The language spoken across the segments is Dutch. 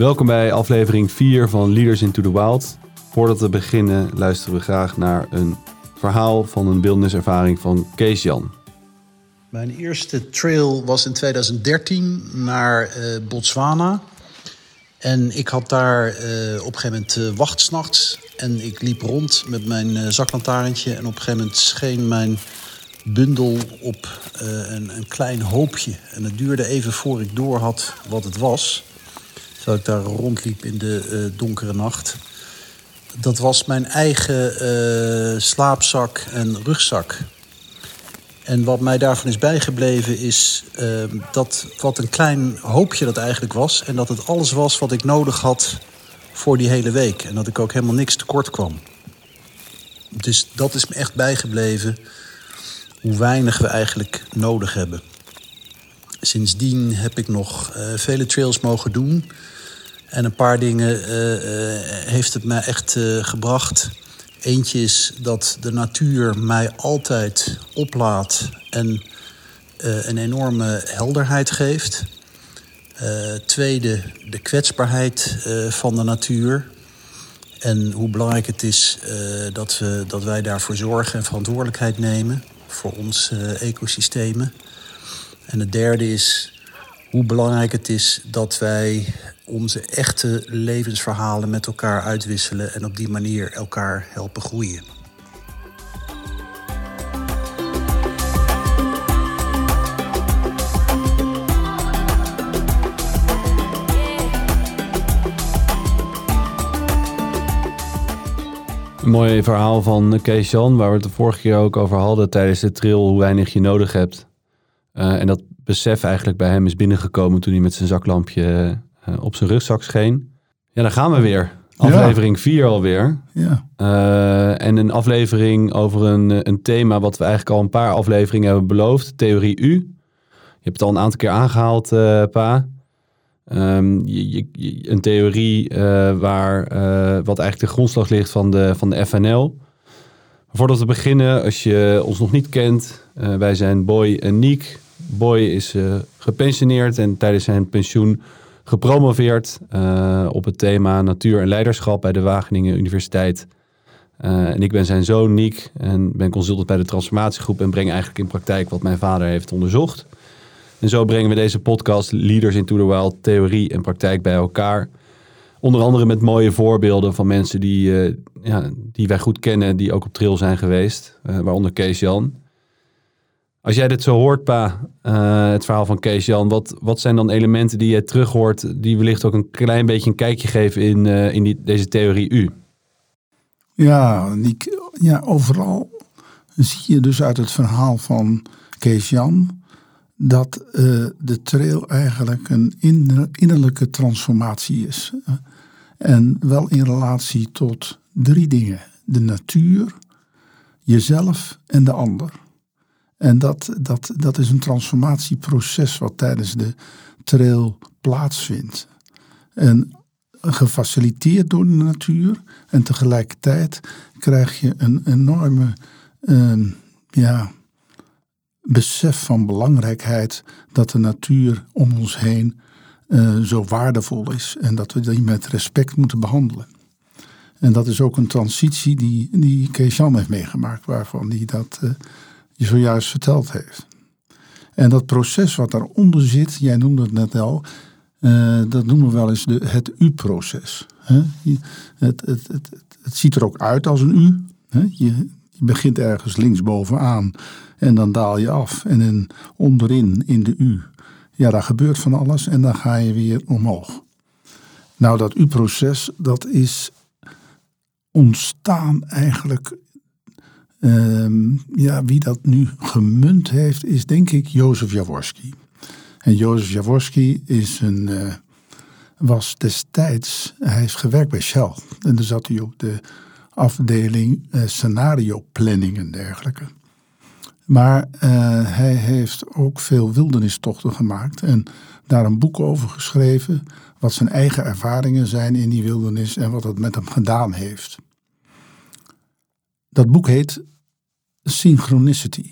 Welkom bij aflevering 4 van Leaders into the Wild. Voordat we beginnen luisteren we graag naar een verhaal van een wildniservaring van Kees Jan. Mijn eerste trail was in 2013 naar uh, Botswana. En ik had daar uh, op een gegeven moment uh, wacht s'nachts. En ik liep rond met mijn zaklantaarntje. En op een gegeven moment scheen mijn bundel op een, een, klein hoopje. En het duurde even voor ik door had wat het was. Terwijl ik daar rondliep in de donkere nacht. Dat was mijn eigen slaapzak en rugzak. En wat mij daarvan is bijgebleven is uh, dat wat een klein hoopje dat eigenlijk was. En dat het alles was wat ik nodig had voor die hele week. En dat ik ook helemaal niks tekort kwam. Dus dat is me echt bijgebleven. Hoe weinig we eigenlijk nodig hebben. Sindsdien heb ik nog uh, vele trails mogen doen. En een paar dingen uh, heeft het mij echt gebracht. Eentje is dat de natuur mij altijd oplaat en een enorme helderheid geeft. Tweede, de kwetsbaarheid van de natuur. En hoe belangrijk het is dat, we, dat wij daarvoor zorgen en verantwoordelijkheid nemen voor onze ecosystemen. En het derde is hoe belangrijk het is dat wij onze echte levensverhalen met elkaar uitwisselen en op die manier elkaar helpen groeien. Een mooi verhaal van Kees Jan, waar we het de vorige keer ook over hadden tijdens de trail, hoe weinig je nodig hebt. Uh, en dat besef eigenlijk bij hem is binnengekomen toen hij met zijn zaklampje uh, op zijn rugzak scheen. Ja, dan gaan we weer. Aflevering 4 alweer. Ja. Uh, en een aflevering over een, een thema wat we eigenlijk al een paar afleveringen hebben beloofd. Theorie U. Je hebt het al een aantal keer aangehaald, uh, Pa. Um, je, je, een theorie waar, wat eigenlijk de grondslag ligt van de, van de FNL. Voordat we beginnen, als je ons nog niet kent, wij zijn Boy en Niek. Boy is gepensioneerd en tijdens zijn pensioen gepromoveerd uh, op het thema natuur en leiderschap bij de Wageningen Universiteit. Uh, en ik ben zijn zoon Niek en ben consultant bij de transformatiegroep en breng eigenlijk in praktijk wat mijn vader heeft onderzocht. En zo brengen we deze podcast Leaders into the Wild theorie en praktijk bij elkaar. Onder andere met mooie voorbeelden van mensen die, ja, die wij goed kennen, die ook op trail zijn geweest, waaronder Kees Jan. Als jij dit zo hoort, pa, uh, het verhaal van Kees Jan, wat, wat zijn dan elementen die je terug hoort, die wellicht ook een klein beetje een kijkje geven in, uh, in die, deze theorie U? Ja, die, ja, overal zie je dus uit het verhaal van Kees Jan dat uh, de trail eigenlijk een innerlijke transformatie is. En wel in relatie tot drie dingen: de natuur, jezelf en de ander. En dat, dat, dat is een transformatieproces wat tijdens de trail plaatsvindt. En gefaciliteerd door de natuur. En tegelijkertijd krijg je een enorme uh, ja, besef van belangrijkheid dat de natuur om ons heen uh, zo waardevol is. En dat we die met respect moeten behandelen. En dat is ook een transitie die, die Kees Jan heeft meegemaakt, waarvan hij dat uh, je zojuist verteld heeft. En dat proces wat daaronder zit, jij noemde het net al, uh, dat noemen we wel eens de, het U-proces. Het, het, het, het, ziet er ook uit als een U. Je, je begint ergens linksbovenaan en dan daal je af. En dan onderin in de U. Ja, daar gebeurt van alles en dan ga je weer omhoog. Nou, dat U-proces, dat is ontstaan eigenlijk Um, ja, wie dat nu gemunt heeft, is denk ik Jozef Jaworski. En Jozef Jaworski is een, uh, was destijds, hij heeft gewerkt bij Shell. En daar zat hij op de afdeling uh, scenario planning en dergelijke. Maar uh, hij heeft ook veel wildernistochten gemaakt en daar een boek over geschreven. Wat zijn eigen ervaringen zijn in die wildernis en wat het met hem gedaan heeft. Dat boek heet Synchronicity.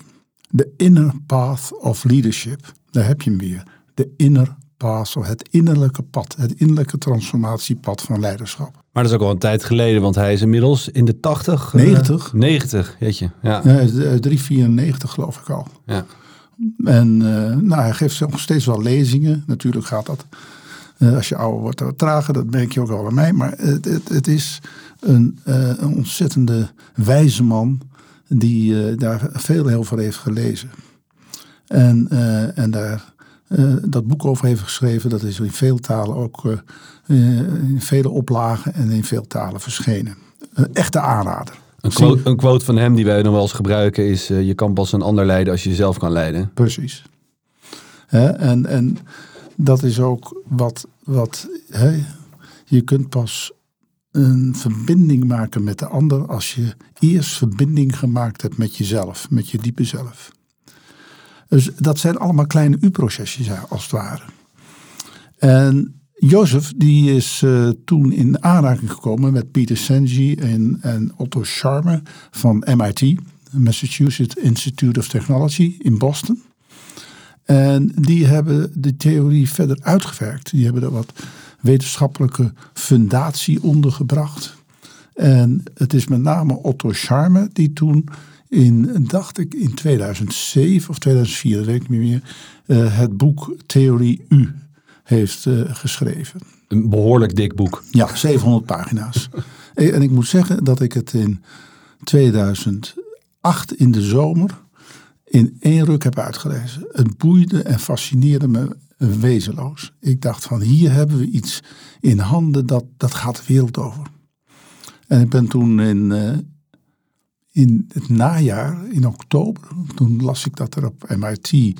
The Inner Path of Leadership. Daar heb je hem weer. The Inner path, of het innerlijke pad, het innerlijke transformatiepad van leiderschap. Maar dat is ook al een tijd geleden, want hij is inmiddels in de 80. 90. 90, weet je. Ja. Ja, 394 geloof ik al. ja. En eh, nou, hij geeft nog steeds wel lezingen. Natuurlijk gaat dat, eh, als je ouder wordt, wat trager. Dat merk je ook al bij mij. Maar het, het, het is een, eh, een ontzettende wijze man die eh, daar veel heel veel heeft gelezen. En, eh, en daar dat boek over heeft geschreven. Dat is in veel talen ook in vele oplagen en in veel talen verschenen. Een echte aanrader. Een, quote, een quote van hem die wij nog wel eens gebruiken is... je kan pas een ander leiden als je jezelf kan leiden. Precies. Hè, en, en dat is ook wat, wat hè, je kunt pas een verbinding maken met de ander als je eerst verbinding gemaakt hebt met jezelf, met je diepe zelf. Dus dat zijn allemaal kleine u-procesjes als het ware. En Jozef die is eh, toen in aanraking gekomen met Peter Senge en, en Otto Scharmer van MIT, Massachusetts Institute of Technology in Boston. En die hebben de theorie verder uitgewerkt. Die hebben er wat wetenschappelijke fundatie onder gebracht. En het is met name Otto Scharmer die toen in, dacht ik, in 2007 of 2004, dat weet ik niet meer, eh, het boek Theorie U heeft eh, geschreven. Een behoorlijk dik boek. Ja, 700 pagina's. en ik moet zeggen dat ik het in 2008 in de zomer in één ruk heb uitgelezen. Het boeide en fascineerde me wezenloos. Ik dacht van hier hebben we iets in handen dat, dat gaat de wereld over. En ik ben toen in, uh, in het najaar, in oktober, toen las ik dat er op MIT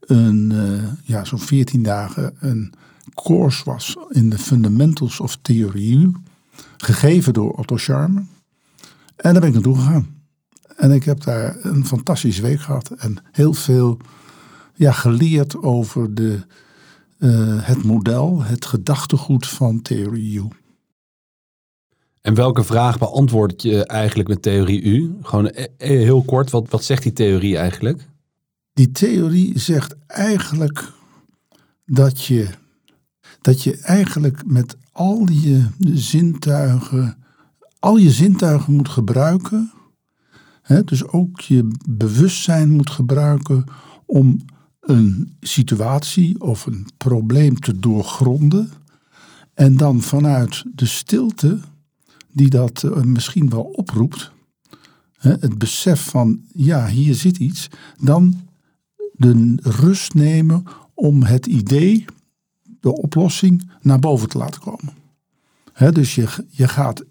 een, uh, ja, zo'n 14 dagen een course was in de Fundamentals of Theorie, gegeven door Otto Scharmer. En daar ben ik naartoe gegaan. En ik heb daar een fantastische week gehad en heel veel ja, geleerd over de, uh, het model, het gedachtegoed van Theorie U. En welke vraag beantwoord je eigenlijk met Theorie U? Gewoon heel kort, wat, wat zegt die theorie eigenlijk? Die theorie zegt eigenlijk dat je, dat je eigenlijk met al je zintuigen, al je zintuigen moet gebruiken. Hè, dus ook je bewustzijn moet gebruiken om een situatie of een probleem te doorgronden. En dan vanuit de stilte die dat uh, misschien wel oproept, het besef van ja, hier zit iets, dan de rust nemen om het idee, de oplossing, naar boven te laten komen. Dus je, je gaat,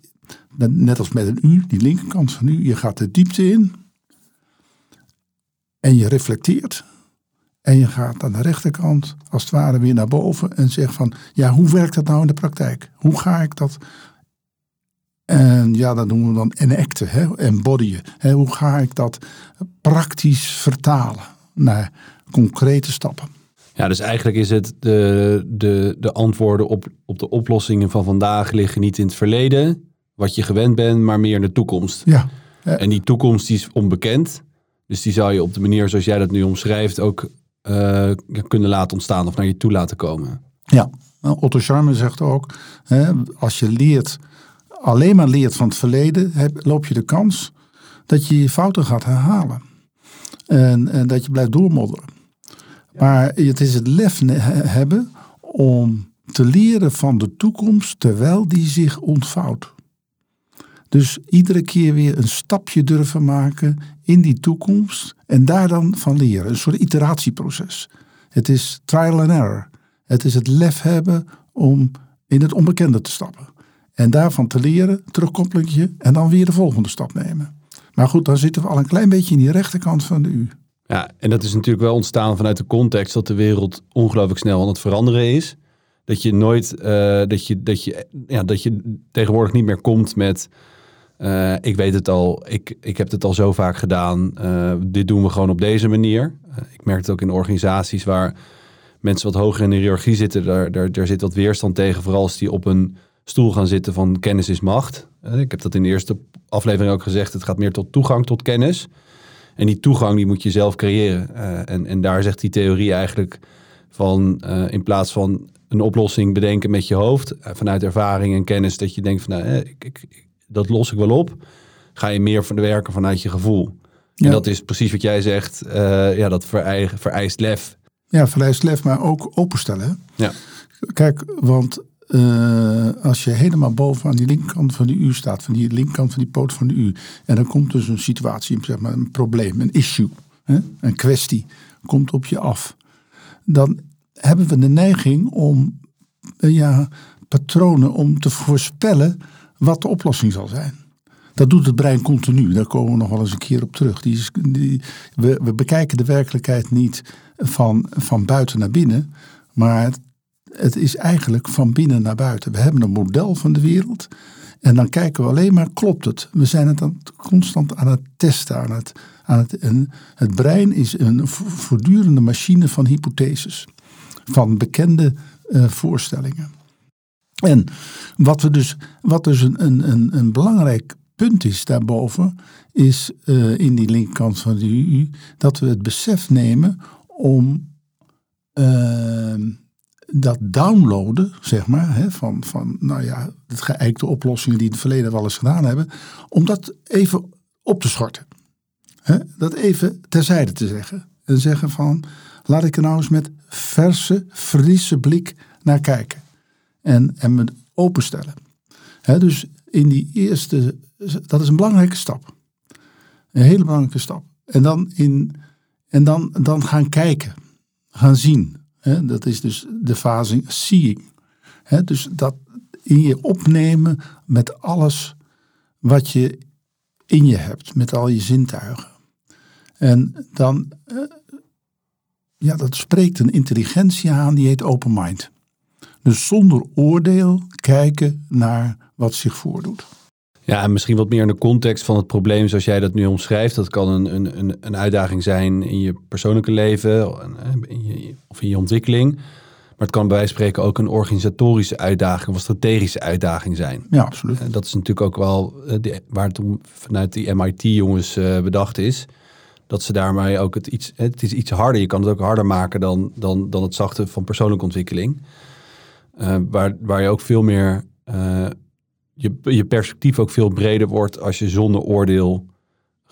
net als met een U, die linkerkant van U, je gaat de diepte in en je reflecteert. En je gaat aan de rechterkant als het ware weer naar boven en zegt van, ja, hoe werkt dat nou in de praktijk? Hoe ga ik dat en ja, dat noemen we dan enacten, hè, embodyen. Hè, hoe ga ik dat praktisch vertalen naar concrete stappen? Ja, dus eigenlijk is het de, de, de antwoorden op, op de oplossingen van vandaag liggen niet in het verleden, wat je gewend bent, maar meer in de toekomst. Ja. En die toekomst die is onbekend. Dus die zou je op de manier zoals jij dat nu omschrijft ook uh, kunnen laten ontstaan of naar je toe laten komen. Ja, Otto Scharmer zegt ook, hè, als je leert alleen maar leert van het verleden, loop je de kans dat je je fouten gaat herhalen. En, en dat je blijft doormodderen. Maar het is het lef hebben om te leren van de toekomst terwijl die zich ontvouwt. Dus iedere keer weer een stapje durven maken in die toekomst en daar dan van leren. Een soort iteratieproces. Het is trial and error. Het is het lef hebben om in het onbekende te stappen. En daarvan te leren, terugkoppelingje en dan weer de volgende stap nemen. Maar goed, dan zitten we al een klein beetje in die rechterkant van de U. Ja, en dat is natuurlijk wel ontstaan vanuit de context dat de wereld ongelooflijk snel aan het veranderen is. Dat je nooit, uh, dat, je, dat, je, ja, dat je tegenwoordig niet meer komt met, uh, ik weet het al, ik, ik heb het al zo vaak gedaan, uh, dit doen we gewoon op deze manier. ik merk het ook in organisaties waar mensen wat hoger in de hiërarchie zitten, daar, daar, daar zit wat weerstand tegen, vooral als die op een stoel gaan zitten van kennis is macht. Ik heb dat in de eerste aflevering ook gezegd. Het gaat meer tot toegang tot kennis. En die toegang die moet je zelf creëren. En, en daar zegt die theorie eigenlijk Van in plaats van een oplossing bedenken met je hoofd, vanuit ervaring en kennis, dat je denkt van nou, ik, ik, dat los ik wel op, ga je meer van de werken vanuit je gevoel. Ja. En dat is precies wat jij zegt, uh, ja, dat vereist, vereist lef. Ja, vereist lef, maar ook openstellen. Ja. Kijk, want uh, als je helemaal boven aan die linkerkant van die U staat, van die linkerkant van die poot van de U, en dan komt dus een situatie, zeg maar een probleem, een issue, hè, een kwestie, komt op je af. Dan hebben we de neiging om uh, ja, patronen om te voorspellen wat de oplossing zal zijn. Dat doet het brein continu. Daar komen we nog wel eens een keer op terug. Die die, we, we bekijken de werkelijkheid niet van, van buiten naar binnen, maar het is eigenlijk van binnen naar buiten. We hebben een model van de wereld. En dan kijken we alleen maar, klopt het? We zijn het dan constant aan het testen. Aan het, aan het, het brein is een voortdurende machine van hypotheses. Van bekende uh, voorstellingen. En wat, we dus, wat dus een, een, een belangrijk punt is daarboven, is uh, in die linkerkant van de EU, dat we het besef nemen om uh, dat downloaden, zeg maar, hè, van, van nou ja, de geëikte oplossingen die in het verleden wel eens gedaan hebben, om dat even op te schorten. Hè, dat even terzijde te zeggen. En zeggen van, laat ik er nou eens met verse, frisse blik naar kijken. En, en me openstellen. Hè, dus in die eerste, dat is een belangrijke stap. Een hele belangrijke stap. En dan, in, en dan, dan gaan kijken, gaan zien dat is dus de fase seeing. dus dat in je opnemen met alles wat je in je hebt, met al je zintuigen. En dan, eh, ja, dat spreekt een intelligentie aan die heet open mind. Dus zonder oordeel kijken naar wat zich voordoet. Ja, en misschien wat meer in de context van het probleem zoals jij dat nu omschrijft. Dat kan een, een, een uitdaging zijn in je persoonlijke leven in je, of in je ontwikkeling. Maar het kan bij wijze van spreken ook een organisatorische uitdaging of een strategische uitdaging zijn. Ja, absoluut. En dat is natuurlijk ook wel eh, waar het om vanuit die MIT-jongens uh, bedacht is. Dat ze daarmee ook het iets, het is iets harder. Je kan het ook harder maken dan, dan, dan het zachte van persoonlijke ontwikkeling. Uh, waar, waar je ook veel meer je, je perspectief ook veel breder wordt als je zonder oordeel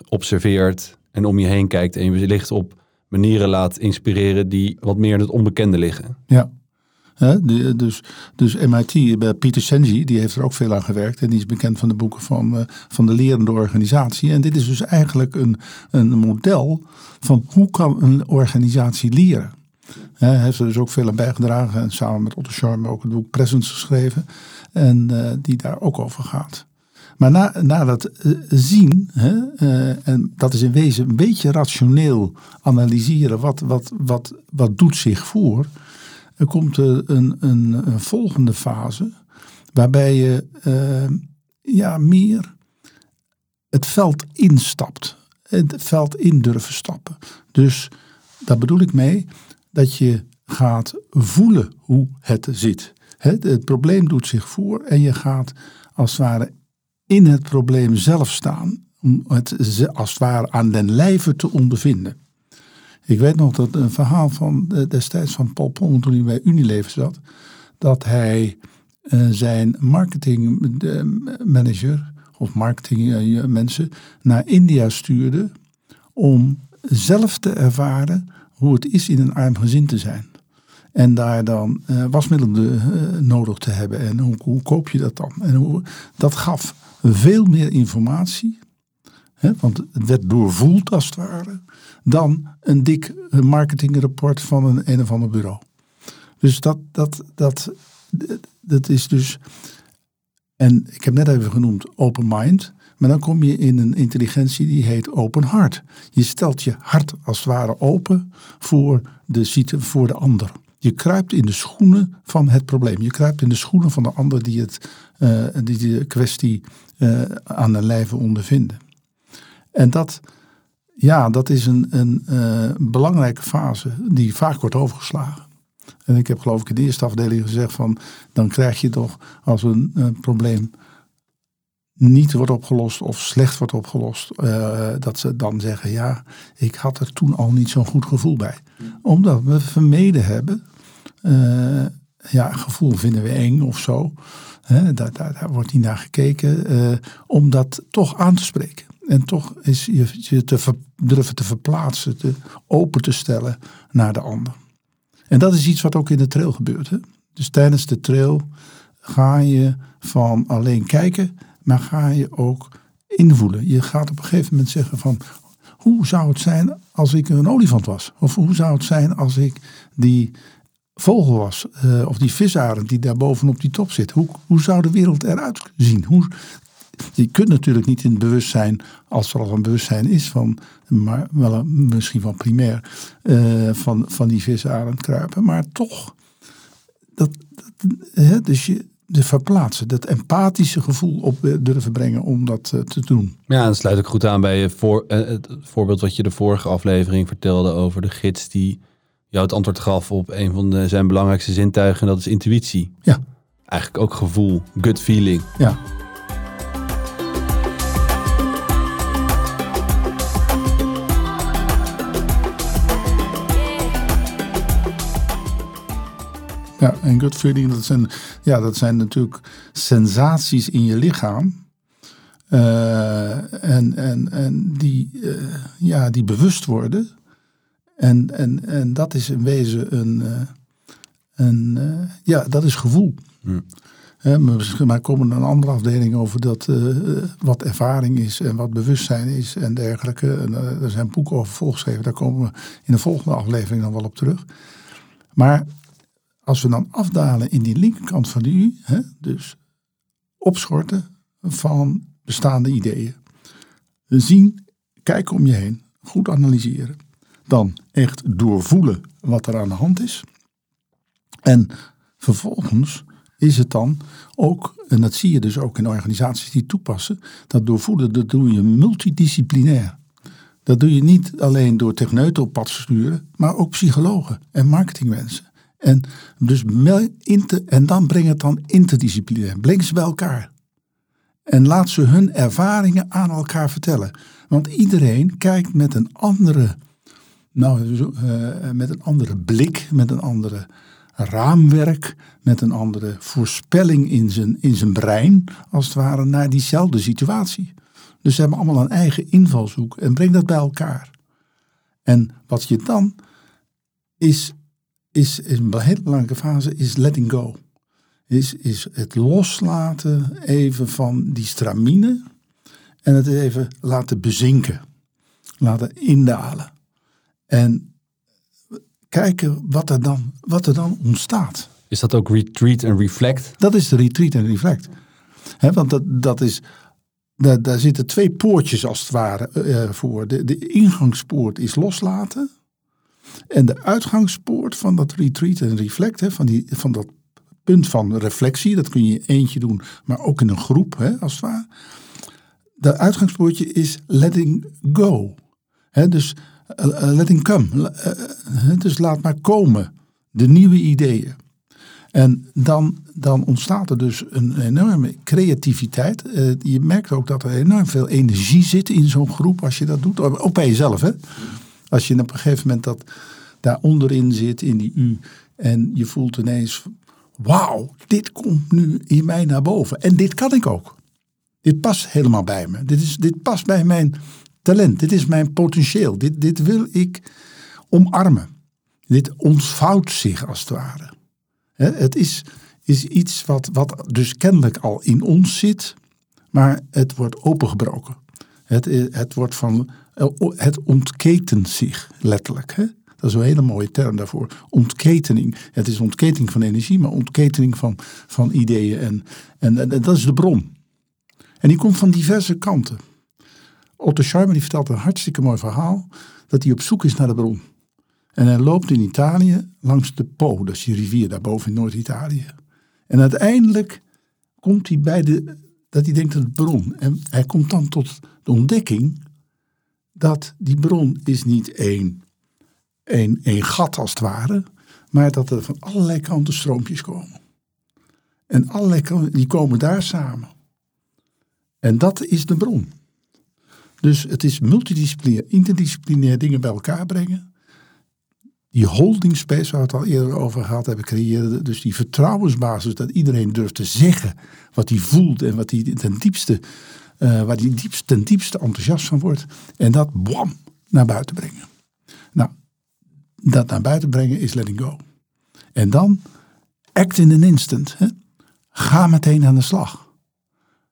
observeert en om je heen kijkt en je wellicht op manieren laat inspireren die wat meer in het onbekende liggen. Ja. dus, dus MIT, bij Peter Senji, die heeft er ook veel aan gewerkt. En die is bekend van de boeken van, van de lerende organisatie. En dit is dus eigenlijk een, een model van hoe kan een organisatie leren. Hij heeft er dus ook veel aan bijgedragen. En samen met Otto Scharmer ook het boek Presence geschreven. En uh, die daar ook over gaat. Maar na, na dat uh, zien, hè, uh, en dat is in wezen een beetje rationeel analyseren, wat, wat, wat, wat doet zich voor, er komt een, een, een volgende fase, waarbij je ja, meer het veld instapt. Het veld in durven stappen. Dus daar bedoel ik mee dat je gaat voelen hoe het zit. Het, het probleem doet zich voor en je gaat als het ware in het probleem zelf staan. Om het als het ware aan den lijve te ondervinden. Ik weet nog dat een verhaal van destijds van Paul toen hij bij Unilever zat. Dat hij uh, zijn marketingmanager of marketingmensen naar India stuurde. Om zelf te ervaren hoe het is in een arm gezin te zijn. En daar dan uh, wasmiddelen uh, nodig te hebben. En hoe, hoe, koop je dat dan? En hoe, dat gaf veel meer informatie. Hè, want het werd doorvoeld als het ware. Dan een dik marketingrapport van een een of ander bureau. Dus dat, dat, dat, dat is dus. En ik heb net even genoemd open mind. Maar dan kom je in een intelligentie die heet open hart. Je stelt je hart als het ware open voor de, voor de ander. Je kruipt in de schoenen van het probleem. Je kruipt in de schoenen van de ander die, het, uh, die de kwestie uh, aan de lijve ondervinden. En dat, ja, dat is een, een uh, belangrijke fase die vaak wordt overgeslagen. En ik heb geloof ik in de eerste afdeling gezegd van dan krijg je toch als een probleem niet wordt opgelost of slecht wordt opgelost, eh, dat ze dan zeggen: Ja, ik had er toen al niet zo'n goed gevoel bij. Omdat we vermeden hebben. eh, ja, gevoel vinden we eng of zo. Hè, daar, daar, daar wordt niet naar gekeken. eh, om dat toch aan te spreken. En toch is je, je te ver- durven te verplaatsen, te open te stellen naar de ander. En dat is iets wat ook in de trail gebeurt. Hè? Dus tijdens de trail ga je van alleen kijken, maar ga je ook invoelen. Je gaat op een gegeven moment zeggen van, hoe zou het zijn als ik een olifant was? Of hoe zou het zijn als ik die vogel was? eh, of die visarend die daar bovenop die top zit? Hoe, hoe zou de wereld eruit zien? Hoe, je kunt natuurlijk niet in het bewustzijn, als er al een bewustzijn is van, maar wel misschien van primair, eh, van, van die visarend kruipen. Maar toch, dat, hè, dus je de verplaatsen, dat empathische gevoel op eh, durven brengen om dat eh, te doen. Ja, dat sluit ook goed aan bij je voor, eh, het voorbeeld wat je de vorige aflevering vertelde over de gids die jou het antwoord gaf op een van de, zijn belangrijkste zintuigen. En dat is intuïtie. Ja, Eigenlijk ook gevoel, gut feeling. ja. Ja, en gut feeling, dat zijn, ja, dat zijn natuurlijk sensaties in je lichaam. Eh, en, en, en die, eh, ja, die bewust worden. En, en, en dat is in wezen een, eh, een ja, dat is gevoel. Hè, maar komen er een andere afdeling over dat wat ervaring is en wat bewustzijn is en dergelijke. En, er zijn boeken over volgeschreven, daar komen we in de volgende aflevering dan wel op terug. Maar als we dan afdalen in die linkerkant van de U, hè, dus opschorten van bestaande ideeën. Zien, kijken om je heen, goed analyseren. Dan echt doorvoelen wat er aan de hand is. En vervolgens is het dan ook, en dat zie je dus ook in organisaties die toepassen, dat doorvoelen, dat doe je multidisciplinair. Dat doe je niet alleen door techneuten op pad te sturen, maar ook psychologen en marketingmensen. En, dus inter, en dan breng het dan interdisciplinair. Breng ze bij elkaar. En laat ze hun ervaringen aan elkaar vertellen. Want iedereen kijkt met een andere, nou, zo, eh, met een andere blik, met een andere raamwerk, met een andere voorspelling in zijn, in zijn brein, als het ware, naar diezelfde situatie. Dus ze hebben allemaal een eigen invalshoek en breng dat bij elkaar. En wat je dan is, is, is een hele belangrijke fase, is letting go. Is, is het loslaten even van die stramine en het even laten bezinken. Laten indalen. En kijken wat er dan, wat er dan ontstaat. Is dat ook retreat en reflect? Dat is de retreat en reflect. Want dat, dat is, daar, daar zitten twee poortjes als het ware eh, voor. De, de ingangspoort is loslaten. En de uitgangspoort van dat retreat en reflect, hè, van, die, van dat punt van reflectie, dat kun je eentje doen, maar ook in een groep, hè, als het ware. De uitgangspoortje is letting go. Dus eh, eh, letting come. Eh, eh, dus laat maar komen. De nieuwe ideeën. En dan, dan ontstaat er dus een enorme creativiteit. Eh, je merkt ook dat er enorm veel energie zit in zo'n groep als je dat doet. Ook bij jezelf, hè? Als je op een gegeven moment dat daar onderin zit in die U. En je voelt ineens, wauw, dit komt nu in mij naar boven. En dit kan ik ook. Dit past helemaal bij me. Dit, is, dit past bij mijn talent. Dit is mijn potentieel. Dit, dit wil ik omarmen. Dit ontvouwt zich als het ware. Het is, is iets wat, wat dus kennelijk al in ons zit, maar het wordt opengebroken. Het, het, wordt van, het ontketent zich letterlijk. Hè? Dat is een hele mooie term daarvoor. Ontketening. Het is ontketening van energie, maar ontketening van, van ideeën. En, en, en dat is de bron. En die komt van diverse kanten. Otto Scheimer die vertelt een hartstikke mooi verhaal. Dat hij op zoek is naar de bron. En hij loopt in Italië langs de Po, dat is die rivier daarboven in Noord-Italië. En uiteindelijk komt hij bij de, dat hij denkt aan de bron. En hij komt dan tot de ontdekking dat die bron is niet één, één, één gat als het ware, maar dat er van allerlei kanten stroompjes komen. En allerlei kanten, die komen daar samen. En dat is de bron. Dus het is multidisciplinair, interdisciplinair dingen bij elkaar brengen. Die holding space waar we het al eerder over gehad hebben creëren. Dus die vertrouwensbasis dat iedereen durft te zeggen wat hij voelt en wat hij ten diepste, uh, waar diepst, ten diepste enthousiast van wordt. En dat bam, naar buiten brengen. Nou, dat naar buiten brengen is letting go. En dan act in an instant. Hè? Ga meteen aan de slag.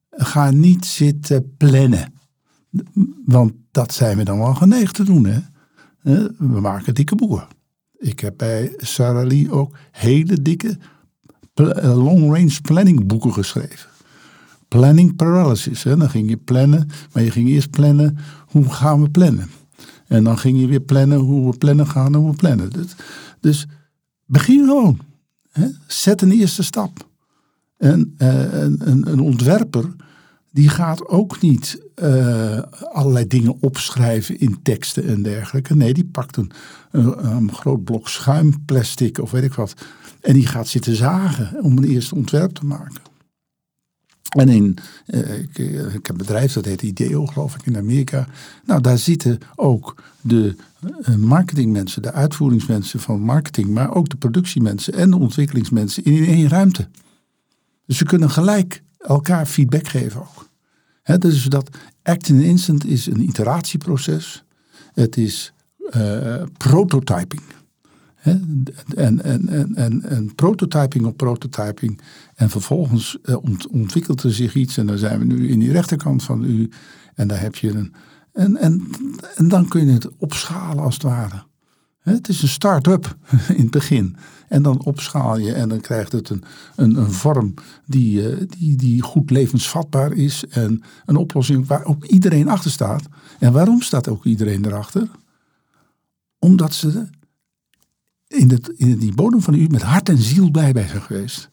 Ga niet zitten plannen. Want dat zijn we dan wel geneigd te doen. Hè? We maken dikke boeken. Ik heb bij Sarah Lee ook hele dikke long-range planning boeken geschreven. Planning paralysis. Hè? Dan ging je plannen, maar je ging eerst plannen hoe gaan we plannen. En dan ging je weer plannen hoe we plannen gaan en hoe we plannen. Dus, dus begin gewoon. Hè? Zet een eerste stap. En uh, een, een, ontwerper die gaat ook niet uh, allerlei dingen opschrijven in teksten en dergelijke. Nee, die pakt een, een, een, groot blok schuimplastic of weet ik wat. En die gaat zitten zagen om een eerste ontwerp te maken. En in, uh, ik, ik, heb een bedrijf dat heet IDEO, geloof ik, in Amerika. Nou, daar zitten ook de marketingmensen, de uitvoeringsmensen van marketing, maar ook de productiemensen en de ontwikkelingsmensen in één ruimte. Dus ze kunnen gelijk elkaar feedback geven ook. He, dus dat act in instant is een iteratieproces. Het is prototyping. En, en, en, en, en prototyping op prototyping. En vervolgens uh, ontwikkelt er zich iets. En dan zijn we nu in die rechterkant van u. En daar heb je een. En, en, en dan kun je het opschalen als het ware. Het is een start-up in het begin. En dan opschaal je en dan krijgt het een, een, een vorm die, eh, die, die goed levensvatbaar is. En een oplossing waar ook iedereen achter staat. En waarom staat ook iedereen erachter? Omdat ze in, het, in die bodem van u met hart en ziel bij bij zijn geweest.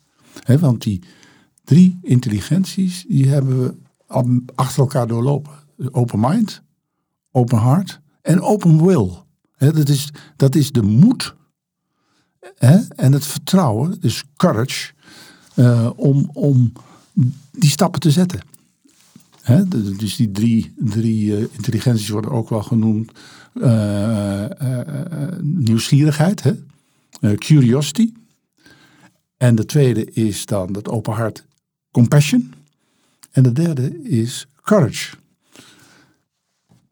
want die drie intelligenties, die hebben we achter elkaar doorlopen. Open mind, open heart en open will. dat, is, dat is de moed en het vertrouwen, dus courage, uh, om, om die stappen te zetten. dus die drie, drie uh, intelligenties worden ook wel genoemd. Uh, nieuwsgierigheid? Curiosity. En de tweede is dan dat open hart, compassion. En de derde is courage.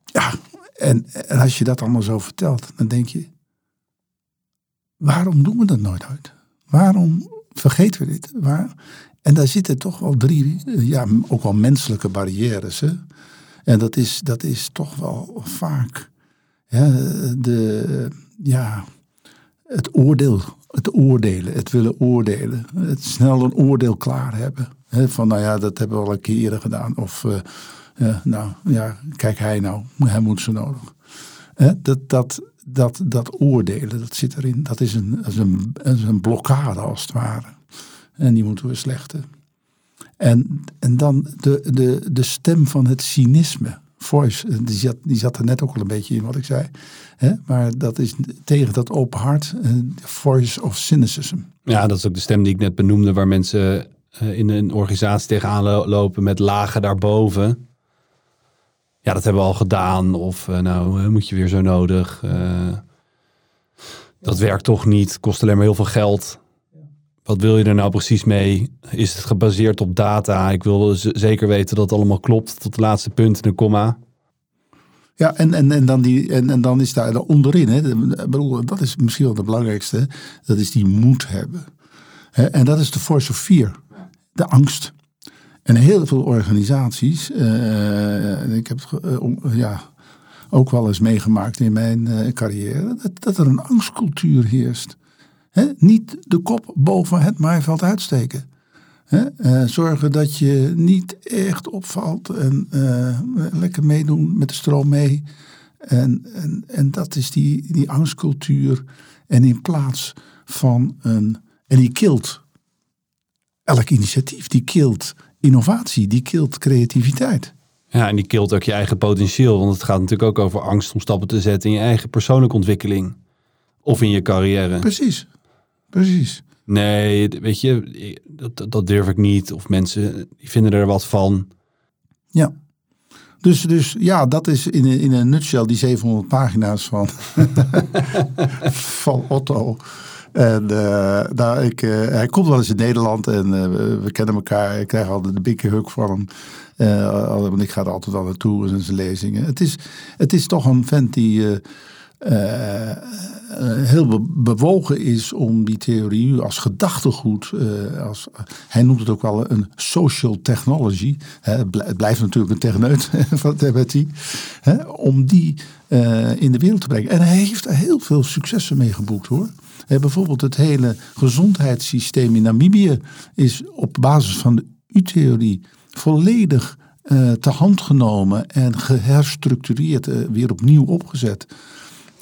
Ja, en, en als je dat allemaal zo vertelt, dan denk je, waarom doen we dat nooit uit? Waarom vergeten we dit? Waar? En daar zitten toch wel drie, ja, ook wel menselijke barrières. Hè? En dat is, dat is toch wel vaak de, ja, het oordeel, het oordelen, het willen oordelen. Het snel een oordeel klaar hebben. Van nou ja, dat hebben we al een keer eerder gedaan. Of uh, nou ja, kijk hij nou, hij moet zo nodig. Dat, dat, dat, dat oordelen, dat zit erin. Dat is een, een, een blokkade als het ware. En die moeten we slechten. En, en dan de, de, de stem van het cynisme. Voice, die zat, die zat er net ook al een beetje in wat ik zei. Hè? Maar dat is tegen dat open hart. Eh, voice of cynicism. Ja, dat is ook de stem die ik net benoemde. Waar mensen eh, in een organisatie tegenaan lopen met lagen daarboven ja, dat hebben we al gedaan. Of nou, moet je weer zo nodig. Dat werkt toch niet. Kost alleen maar heel veel geld. Wat wil je er nou precies mee? Is het gebaseerd op data? Ik wil zeker weten dat het allemaal klopt tot de laatste punt in een komma. Ja, en, en, en, dan, die, en, en dan is daar onderin, hè, bedoel, dat is misschien wel het belangrijkste, dat is die moed hebben. En dat is de force of fear, de angst. En heel veel organisaties, uh, ik heb het uh, ja, ook wel eens meegemaakt in mijn uh, carrière, dat, dat, er een angstcultuur heerst. He? Niet de kop boven het maaiveld uitsteken. He? zorgen dat je niet echt opvalt en lekker meedoen met de stroom mee. En, en, en dat is die, die angstcultuur. En in plaats van een. En die kilt elk initiatief, die kilt innovatie, die kilt creativiteit. Ja, en die kilt ook je eigen potentieel. Want het gaat natuurlijk ook over angst om stappen te zetten in je eigen persoonlijke ontwikkeling. Of in je carrière. Precies, precies. Nee, weet je, dat, dat durf ik niet. Of mensen die vinden er wat van. Ja. Dus, dus ja, dat is in, in een nutshell die 700 pagina's van, van Otto. En uh, nou, ik, uh, hij komt wel eens in Nederland en uh, we kennen elkaar. Ik krijg altijd de bikke huk van hem. want ik ga er altijd al naartoe in zijn lezingen. Het is, het is toch een vent die heel bewogen is om die theorie als gedachtegoed. als, hij noemt het ook wel een social technology. Hè, het blijft natuurlijk een techneut van Tebetti. Om die in de wereld te brengen. En hij heeft er heel veel successen mee geboekt hoor bijvoorbeeld het hele gezondheidssysteem in Namibië is op basis van de U-theorie volledig te hand genomen en geherstructureerd, weer opnieuw opgezet.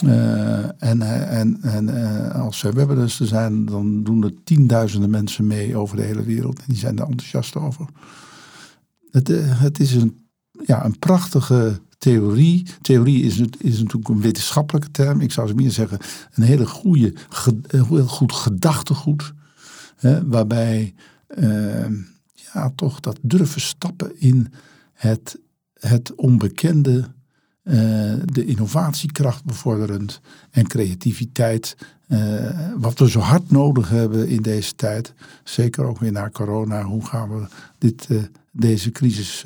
Uh, en en, en als er webinars er zijn, dan doen er tienduizenden mensen mee over de hele wereld. En die zijn er enthousiast over. Het, het is een, ja, een prachtige theorie. Theorie is, is natuurlijk een wetenschappelijke term. Ik zou ze meer zeggen een hele goede, heel goed gedachtegoed. Hè, waarbij uh, ja, toch dat durven stappen in het, het onbekende, uh, de innovatiekracht bevorderend en creativiteit. Uh, wat we zo hard nodig hebben in deze tijd. Zeker ook weer na corona. Hoe gaan we dit, deze crisis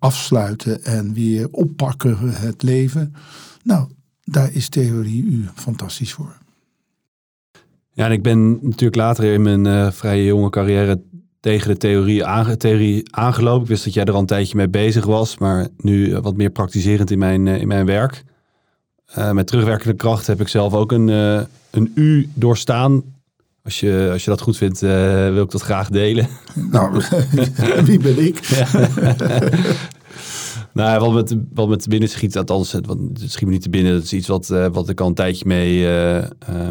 afsluiten en weer oppakken het leven. Nou, daar is theorie u fantastisch voor. Ja, en ik ben natuurlijk later in mijn uh, vrij jonge carrière tegen de theorie, aange theorie aangelopen. Ik wist dat jij er al een tijdje mee bezig was, maar nu wat meer praktiserend in mijn, uh, in mijn werk. Uh, met terugwerkende kracht heb ik zelf ook een, een U doorstaan als je, als je dat goed vindt, uh, wil ik dat graag delen. Nou, wie ben ik? nou, wat met, wat met binnen schiet, althans, het, wat, het schiet me niet te binnen. Dat is iets wat, wat ik al een tijdje mee,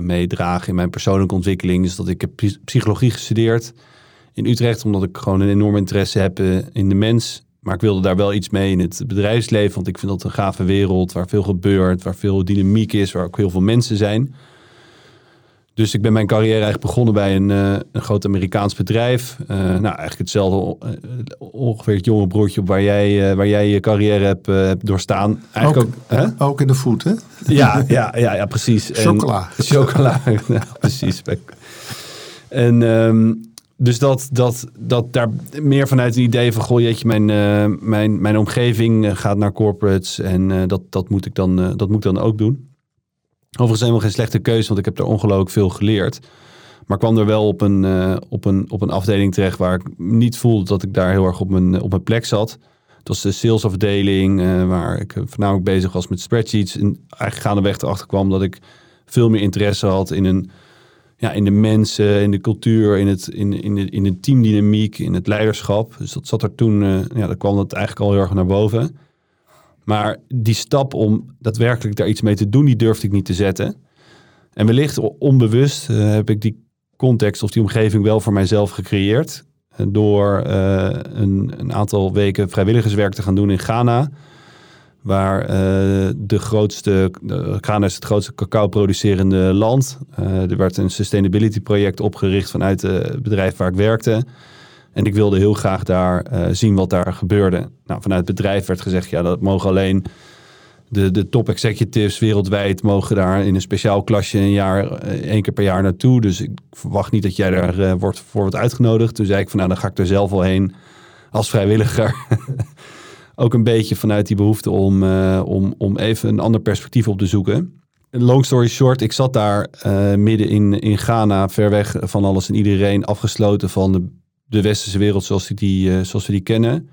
meedraag in mijn persoonlijke ontwikkeling. Is dat ik heb psychologie gestudeerd in Utrecht, omdat ik gewoon een enorm interesse heb in de mens. Maar ik wilde daar wel iets mee in het bedrijfsleven, want ik vind dat een gave wereld waar veel gebeurt, waar veel dynamiek is, waar ook heel veel mensen zijn. Dus ik ben mijn carrière eigenlijk begonnen bij een, uh, een groot Amerikaans bedrijf. Uh, nou, eigenlijk hetzelfde, uh, ongeveer het jonge broertje op waar jij, waar jij je carrière hebt, hebt doorstaan. Eigenlijk ook, ook, ook, in de voet, hè? Ja, ja, ja, ja precies. Chocola. En, chocola, ja, precies. En um, dus dat, dat, dat daar meer vanuit een idee van, goh jeetje, mijn, mijn, mijn omgeving gaat naar corporates en dat, dat, moet ik dan, dat moet ik dan ook doen. Overigens helemaal geen slechte keuze, want ik heb er ongelooflijk veel geleerd. Maar kwam er wel op een, op, een, op een afdeling terecht waar ik niet voelde dat ik daar heel erg op mijn, op mijn plek zat. Het was de salesafdeling, waar ik voornamelijk bezig was met spreadsheets. En eigenlijk gaandeweg erachter kwam dat ik veel meer interesse had in, een, ja, in de mensen, in de cultuur, in, het, in, in, de, in de teamdynamiek, in het leiderschap. Dus dat zat er toen, uh, ja, daar kwam dat eigenlijk al heel erg naar boven. Maar die stap om daadwerkelijk daar iets mee te doen, die durfde ik niet te zetten. En wellicht onbewust uh, heb ik die context of die omgeving wel voor mijzelf gecreëerd. Uh, door een, een, aantal weken vrijwilligerswerk te gaan doen in Ghana. Waar de grootste, Ghana is het grootste cacao producerende land. er werd een sustainability project opgericht vanuit het bedrijf waar ik werkte. En ik wilde heel graag daar zien wat daar gebeurde. Nou, vanuit het bedrijf werd gezegd, ja, dat mogen alleen de, de top executives wereldwijd mogen daar in een speciaal klasje een jaar, één keer per jaar naartoe. Dus ik verwacht niet dat jij daar wordt, voor wordt uitgenodigd. Toen zei ik van, nou, dan ga ik er zelf wel heen als vrijwilliger. Ook een beetje vanuit die behoefte om, om, om even een ander perspectief op te zoeken. Long story short, ik zat daar midden in, in Ghana, ver weg van alles en iedereen, afgesloten van de de westerse wereld zoals, die, die uh, zoals we die kennen.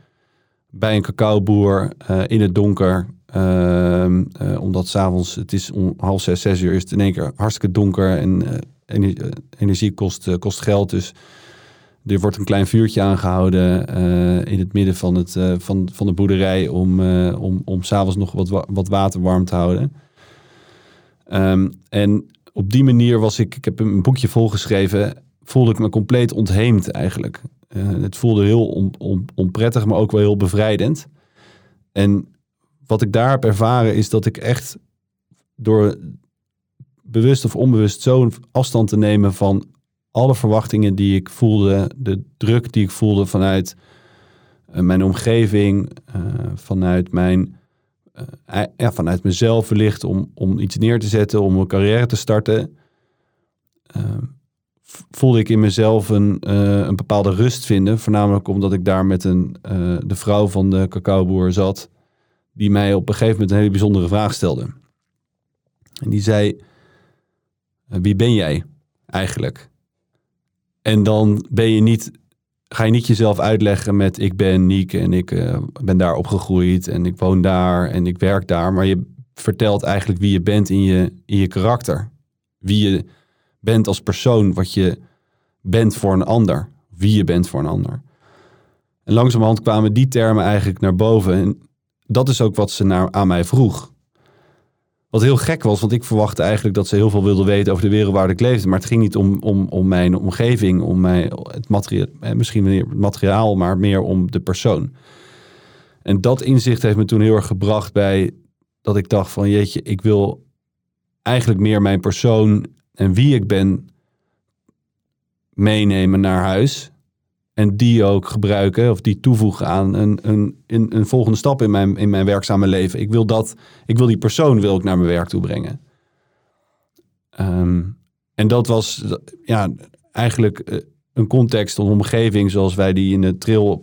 Bij een cacaoboer in het donker. Uh, omdat s'avonds, het is om half zes, zes uur, is het in één keer hartstikke donker. En energie kost, kost geld. Dus er wordt een klein vuurtje aangehouden in het midden van, het, van, van de boerderij. Om, om, om s'avonds nog wat, wat water warm te houden. Um, en op die manier was ik, ik heb een boekje volgeschreven voelde ik me compleet ontheemd eigenlijk. Uh, het voelde heel on, on, onprettig, maar ook wel heel bevrijdend. En wat ik daar heb ervaren is dat ik echt door bewust of onbewust zo'n afstand te nemen van alle verwachtingen die ik voelde, de druk die ik voelde vanuit eh, mijn omgeving, eh, vanuit mijn eh, ja, vanuit mezelf wellicht om, om iets neer te zetten, om een carrière te starten, voelde ik in mezelf een, een bepaalde rust vinden. Voornamelijk omdat ik daar met een, de vrouw van de cacaoboer zat, die mij op een gegeven moment een hele bijzondere vraag stelde. En die zei, wie ben jij eigenlijk? En dan ben je niet, ga je niet jezelf uitleggen met ik ben Niek en ik uh, ben daar opgegroeid en ik woon daar en ik werk daar. Maar je vertelt eigenlijk wie je bent in je, in je karakter. Wie je bent als persoon, wat je bent voor een ander. Wie je bent voor een ander. En langzamerhand kwamen die termen eigenlijk naar boven. En dat is ook wat ze naar, aan mij vroeg. Wat heel gek was, want ik verwachtte eigenlijk dat ze heel veel wilde weten over de wereld waar ik leefde. Maar het ging niet om, om, om mijn omgeving, om mijn, het materiaal, eh, misschien meer het materiaal, maar meer om de persoon. En dat inzicht heeft me toen heel erg gebracht bij dat ik dacht van jeetje, ik wil eigenlijk meer mijn persoon en wie ik ben meenemen naar huis. En die ook gebruiken of die toevoegen aan een, een, een, volgende stap in mijn, in mijn werkzame leven. Ik wil, dat, ik wil die persoon wil ik naar mijn werk toe brengen. Ehm, en dat was ja, eigenlijk eh, een context, een omgeving zoals wij die in de trail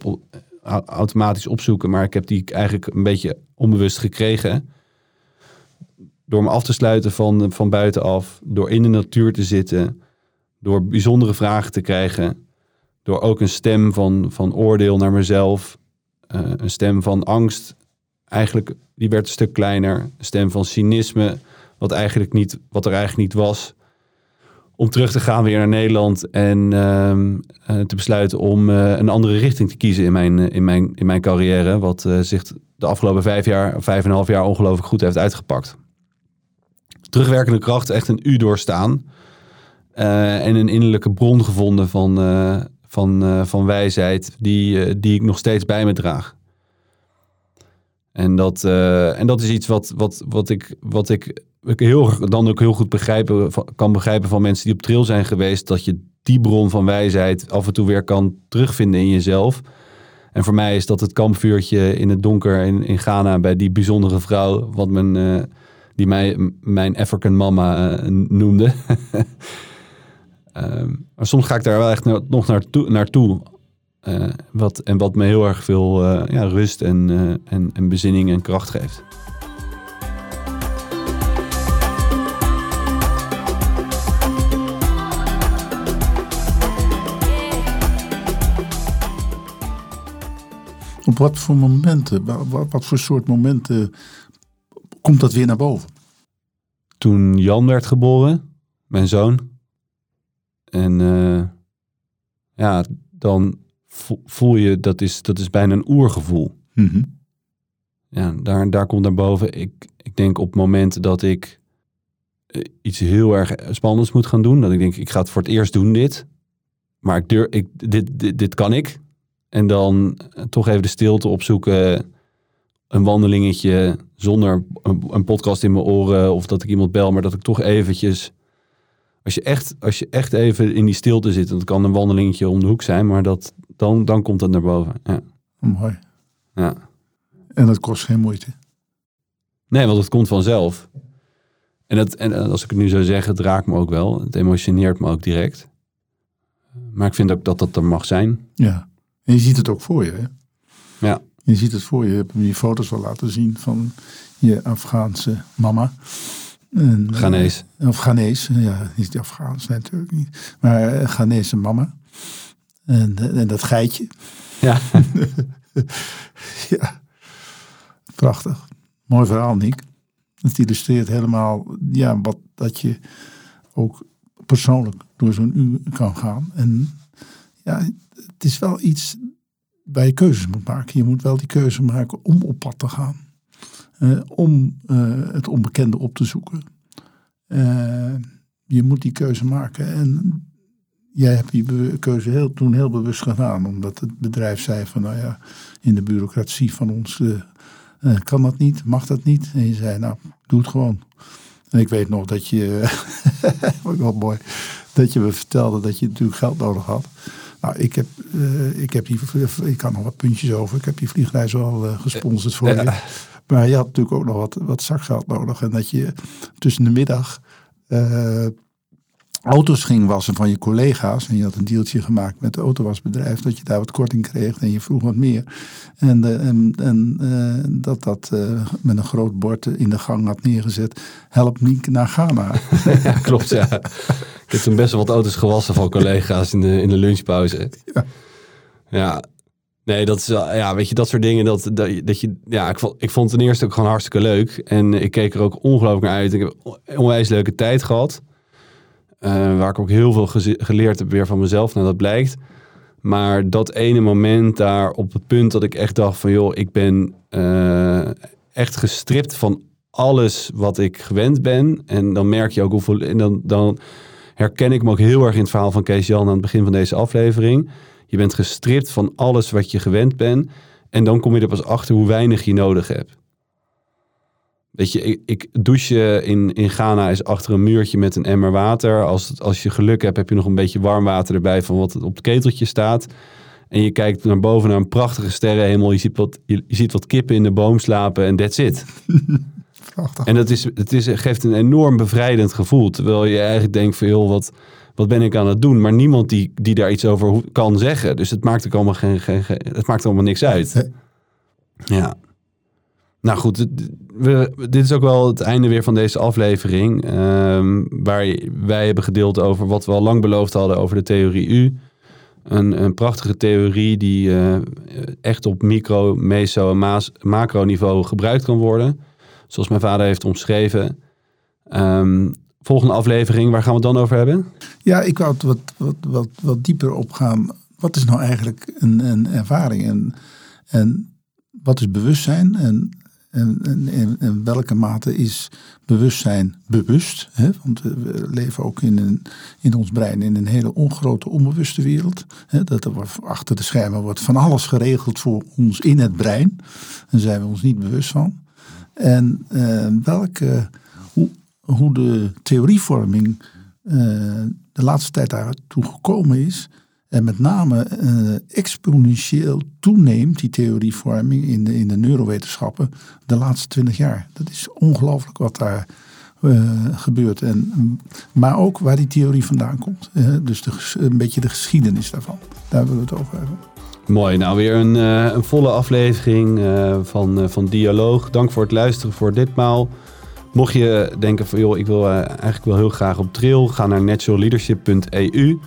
automatisch opzoeken. Maar ik heb die eigenlijk een beetje onbewust gekregen. Door me af te sluiten van, van buitenaf, door in de natuur te zitten, door bijzondere vragen te krijgen door ook een stem van, van oordeel naar mezelf, uh, een stem van angst, eigenlijk, die werd een stuk kleiner. Een stem van cynisme, wat, eigenlijk niet, wat er eigenlijk niet was. Om terug te gaan weer naar Nederland en uh, te besluiten om uh, een andere richting te kiezen in mijn, in mijn, in mijn carrière. Wat zich de afgelopen vijf jaar, vijf en een half jaar ongelooflijk goed heeft uitgepakt. Terugwerkende kracht, echt een u doorstaan. en een innerlijke bron gevonden van, van, uh, van wijsheid die, uh, die ik nog steeds bij me draag. En dat, uh, en dat is iets wat, wat, wat ik, wat ik, ik heel, dan ook heel goed begrijpen, kan begrijpen van mensen die op trail zijn geweest. Dat je die bron van wijsheid af en toe weer kan terugvinden in jezelf. En voor mij is dat het kampvuurtje in het donker in, in Ghana bij die bijzondere vrouw, wat men, die mij mijn African mama noemde. Ehm, maar soms ga ik daar wel echt nog naartoe. naartoe. Uh, wat, en wat me heel erg veel uh, ja, rust en, uh, en, en bezinning en kracht geeft. Op wat voor momenten, wat, wat voor soort momenten komt dat weer naar boven? Toen Jan werd geboren, mijn zoon, en uh, ja, dan voel je, dat is, dat is bijna een oergevoel. Mm -hmm. Ja, daar, daar komt naar boven. Ik, ik denk op momenten dat ik eh, iets heel erg spannends moet gaan doen. Dat ik denk, ik ga het voor het eerst doen dit. Maar ik durf, ik, dit, dit, dit kan ik. En dan eh, toch even de stilte opzoeken. Een wandelingetje zonder een, een podcast in mijn oren. Of dat ik iemand bel, maar dat ik toch eventjes als je echt, als je echt even in die stilte zit, dat kan een wandelingetje om de hoek zijn, maar dat, dan, dan komt dat naar boven. Ja. Mooi. Ja. En dat kost geen moeite. Nee, want het komt vanzelf. En, dat, en als ik het nu zou zeggen, het raakt me ook wel. Het emotioneert me ook direct. Maar ik vind ook dat dat er mag zijn. Ja. En je ziet het ook voor je, hè? Ja. Je ziet het voor je. Je hebt me die foto's wel laten zien van je Afghaanse mama. En, Ghanese. Uh, of Ghanese, ja, niet Afghaans natuurlijk niet. Maar uh, Ghanese mama. En, en dat geitje. Ja. ja. Prachtig. Mooi verhaal, Nick. Het illustreert helemaal ja, wat dat je ook persoonlijk door zo'n uur kan gaan. En ja, het is wel iets waar je keuzes moet maken. Je moet wel die keuze maken om op pad te gaan. Uh, om uh, het onbekende op te zoeken. Uh, je moet die keuze maken. En jij hebt die keuze heel, toen heel bewust gedaan. Omdat het bedrijf zei van, nou ja, in de bureaucratie van ons kan dat niet, mag dat niet. En je zei, nou, doe het gewoon. En ik weet nog dat je, wel mooi, dat je me vertelde dat je natuurlijk geld nodig had. Nou, ik heb, uh, ik heb die, ik kan nog wat puntjes over. Ik heb die vliegreis al uh, gesponsord voor je. Maar je had natuurlijk ook nog wat, wat zakgeld nodig. En dat je tussen de middag uh, auto's ging wassen van je collega's. En je had een deeltje gemaakt met het autowasbedrijf. Dat je daar wat korting kreeg en je vroeg wat meer. En, uh, en, en uh, dat dat met een groot bord in de gang had neergezet. Help Nienke naar Ghana. ja, klopt ja. Ik heb toen best wel wat auto's gewassen van collega's in de, in de lunchpauze. Ja. ja. Nee, dat is ja, weet je, dat soort dingen. Dat, dat, dat je, ja, ik vond, ik vond het ten eerste ook gewoon hartstikke leuk. En ik keek er ook ongelooflijk naar uit. Ik heb onwijs leuke tijd gehad. Uh, waar ik ook heel veel geleerd heb weer van mezelf. Nou, dat blijkt. Maar dat ene moment daar op het punt dat ik echt dacht van... joh, ik ben uh, echt gestript van alles wat ik gewend ben. En dan merk je ook hoeveel... En dan, dan herken ik me ook heel erg in het verhaal van Kees Jan aan het begin van deze aflevering. Je bent gestript van alles wat je gewend bent. En dan kom je er pas achter hoe weinig je nodig hebt. Weet je, ik, ik douche in, in Ghana is achter een muurtje met een emmer water. Als, als je geluk hebt, heb je nog een beetje warm water erbij van wat op het keteltje staat. En je kijkt naar boven naar een prachtige sterrenhemel. Je ziet wat, je, je ziet wat kippen in de boom slapen en that's it. Prachtig. En dat is, het is, geeft een enorm bevrijdend gevoel. Terwijl je eigenlijk denkt van, joh, wat, wat ben ik aan het doen? Maar niemand die, die daar iets over kan zeggen. Dus het maakt ook allemaal, geen, geen, geen het maakt allemaal niks uit. Ja. Nou goed, we, dit is ook wel het einde weer van deze aflevering. Um, waar wij hebben gedeeld over wat we al lang beloofd hadden over de theorie U. Een, een prachtige theorie die uh, echt op micro, meso en maas, macro niveau gebruikt kan worden. Zoals mijn vader heeft omschreven. Um, volgende aflevering, waar gaan we het dan over hebben? Ja, ik wou wat, wat, wat, wat dieper opgaan. Wat is nou eigenlijk een, een ervaring en, en wat is bewustzijn en en in welke mate is bewustzijn bewust? Hè? Want we leven ook in, een, in ons brein in een hele ongrote onbewuste wereld. Hè? Dat er achter de schermen wordt van alles geregeld voor ons in het brein. Daar zijn we ons niet bewust van. En uh, welke, hoe, de theorievorming uh, de laatste tijd daartoe gekomen is en met name uh, exponentieel toeneemt die theorievorming in de, in de neurowetenschappen de laatste twintig jaar. Dat is ongelooflijk wat daar uh, gebeurt. En, maar ook waar die theorie vandaan komt. Dus een beetje de geschiedenis daarvan. Daar willen we het over hebben. Mooi, nou weer een, een volle aflevering van, van Dialoog. Dank voor het luisteren voor ditmaal. Mocht je denken van joh, ik wil eigenlijk wel heel graag op trail, ga naar naturalleadership.eu.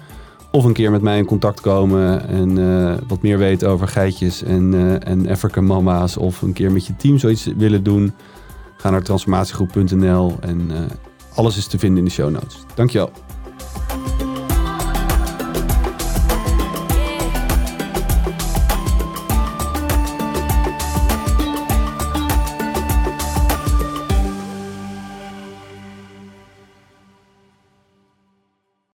Of een keer met mij in contact komen en uh, wat meer weten over geitjes en, uh, en African mama's. Of een keer met je team zoiets willen doen. Ga naar transformatiegroep.nl en alles is te vinden in de show notes. Dankjewel.